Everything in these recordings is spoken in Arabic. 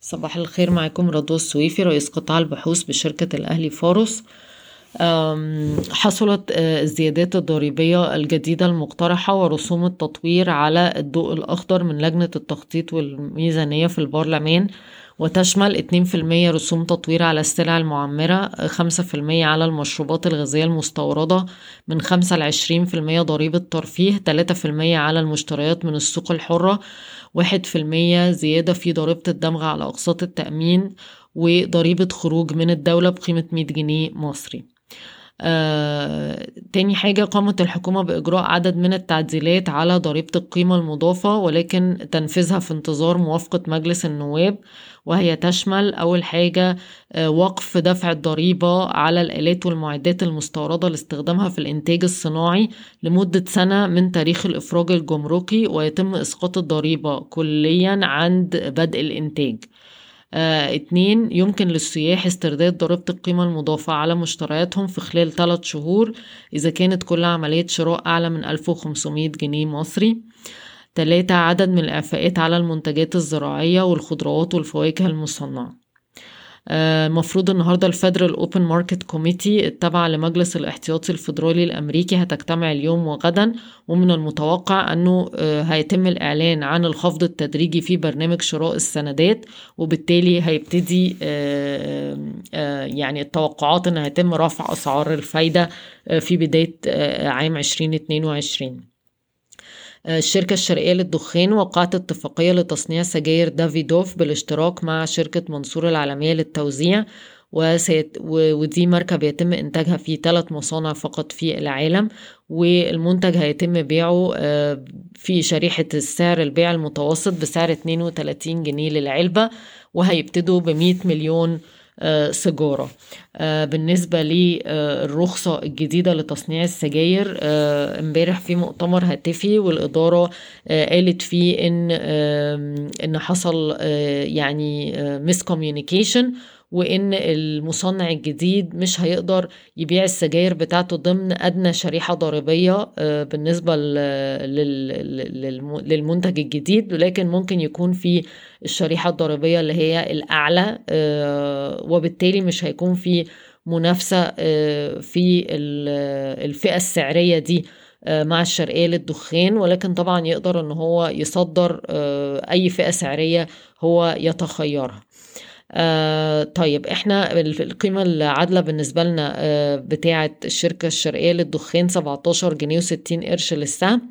صباح الخير معاكم رضوى السويفي رئيس قطاع البحوث بشركة الأهلي فارس أم، حصلت آه، الزيادات الضريبية الجديدة المقترحة ورسوم التطوير على الضوء الأخضر من لجنة التخطيط والميزانية في البرلمان. وتشمل 2% رسوم تطوير على السلع المعمرة 5% على المشروبات الغازية المستوردة من 5 ل 20% ضريبة ترفيه 3% على المشتريات من السوق الحرة 1% زيادة في ضريبة الدمغ على أقساط التأمين وضريبة خروج من الدولة بقيمة 100 جنيه مصري. آه، تاني حاجة قامت الحكومة بإجراء عدد من التعديلات على ضريبة القيمة المضافة ولكن تنفيذها في انتظار موافقة مجلس النواب وهي تشمل أول حاجة آه، وقف دفع الضريبة على الآلات والمعدات المستوردة لاستخدامها في الإنتاج الصناعي لمدة سنة من تاريخ الإفراج الجمركي ويتم إسقاط الضريبة كليا عند بدء الإنتاج. اتنين يمكن للسياح استرداد ضريبة القيمة المضافة على مشترياتهم في خلال ثلاث شهور إذا كانت كل عملية شراء أعلى من 1500 جنيه مصري. تلاتة عدد من الإعفاءات على المنتجات الزراعية والخضروات والفواكه المصنعة. المفروض النهارده ال Federal Open Market Committee التابعة لمجلس الاحتياطي الفيدرالي الأمريكي هتجتمع اليوم وغدا ومن المتوقع أنه آه، هيتم الإعلان عن الخفض التدريجي في برنامج شراء السندات وبالتالي هيبتدي آه، آه، يعني التوقعات إن هيتم رفع أسعار الفايدة آه، في بداية آه، عام 2022 الشركة الشرقية للدخان وقعت اتفاقية لتصنيع سجاير دافيدوف بالاشتراك مع شركة منصور العالمية للتوزيع وسيت ودي ماركة بيتم إنتاجها في ثلاث مصانع فقط في العالم والمنتج هيتم بيعه آه، في شريحة السعر البيع المتوسط بسعر 32 جنيه للعلبة وهيبتدوا ب 100 مليون سيجارة. آه، بالنسبة للرخصة الجديدة لتصنيع السجاير آه، امبارح في مؤتمر هاتفي والإدارة آه، قالت فيه إن إن حصل آه، يعني miscommunication وإن المصنع الجديد مش هيقدر يبيع السجاير بتاعته ضمن أدنى شريحة ضريبية آه، للم- للمنتج الجديد. ولكن ممكن يكون في الشريحة الضريبية اللي هي الأعلى آه، وبالتالي مش هيكون في منافسة آه، في ال- الفئة السعرية دي مع الشرقية للدخان. ولكن طبعا يقدر إن هو يصدر أي فئة سعرية هو يتخيرها. آه طيب إحنا ال- القيمة العادلة بالنسبة لنا آه بتاعة الشركة الشرقية للدخان 17 جنيه و60 قرش للسهم.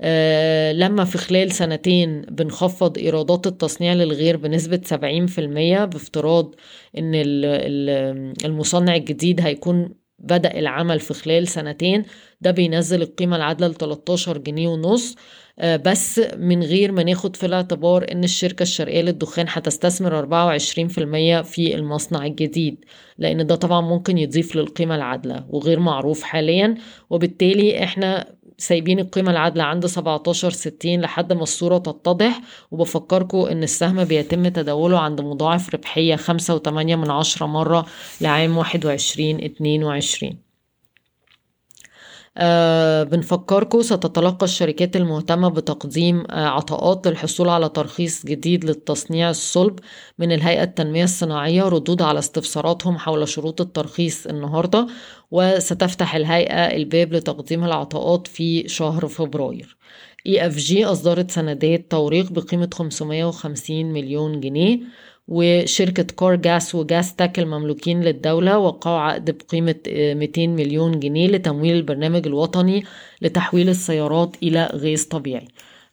آه لما في خلال سنتين بنخفض إيرادات التصنيع للغير بنسبة 70% بافتراض إن ال- ال- المصنع الجديد هيكون بدأ العمل في خلال سنتين. ده بينزل القيمة العادلة ل 13 جنيه ونص. آه، بس من غير ما ناخد في الاعتبار إن الشركة الشرقية للدخان هتستثمر 24% في المصنع الجديد لأن ده طبعا ممكن يضيف للقيمة العادلة وغير معروف حاليا. وبالتالي إحنا سايبين القيمة العادلة عند 17 60 لحد ما الصورة تتضح وبفكركم إن السهم بيتم تداوله عند مضاعف ربحية 5.8 من عشرة مرة لعام 21 22 آه بنفكركم ستتلقى الشركات المهتمة بتقديم آه عطاءات للحصول على ترخيص جديد للتصنيع الصلب من الهيئة التنمية الصناعية ردود على استفساراتهم حول شروط الترخيص النهاردة وستفتح الهيئة الباب لتقديم العطاءات في شهر فبراير. EFG أصدرت سندات توريق بقيمة 550 مليون جنيه. وشركة كار جاس وجاس تاك المملوكين للدولة وقعوا عقد بقيمة آه، 200 مليون جنيه لتمويل البرنامج الوطني لتحويل السيارات إلى غاز طبيعي.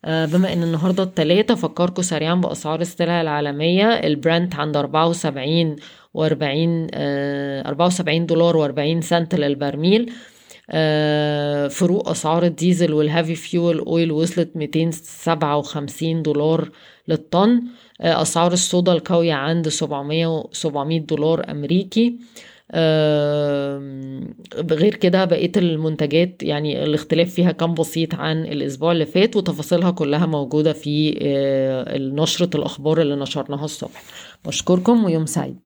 آه، بما إن النهارده التلاتة فكركم سريعا بأسعار السلع العالمية. البرنت عند 74 و40 74 دولار و40 سنت للبرميل. آه، فروق أسعار الديزل وال heavy fuel oil وصلت 257 دولار للطن. آه، أسعار الصودا الكاوية عند 700 700 دولار أمريكي. آم، غير كده بقية المنتجات يعني الاختلاف فيها كان بسيط عن الأسبوع اللي فات وتفاصيلها كلها موجودة في آه، نشرة الأخبار اللي نشرناها الصبح. بشكركم ويوم سعيد.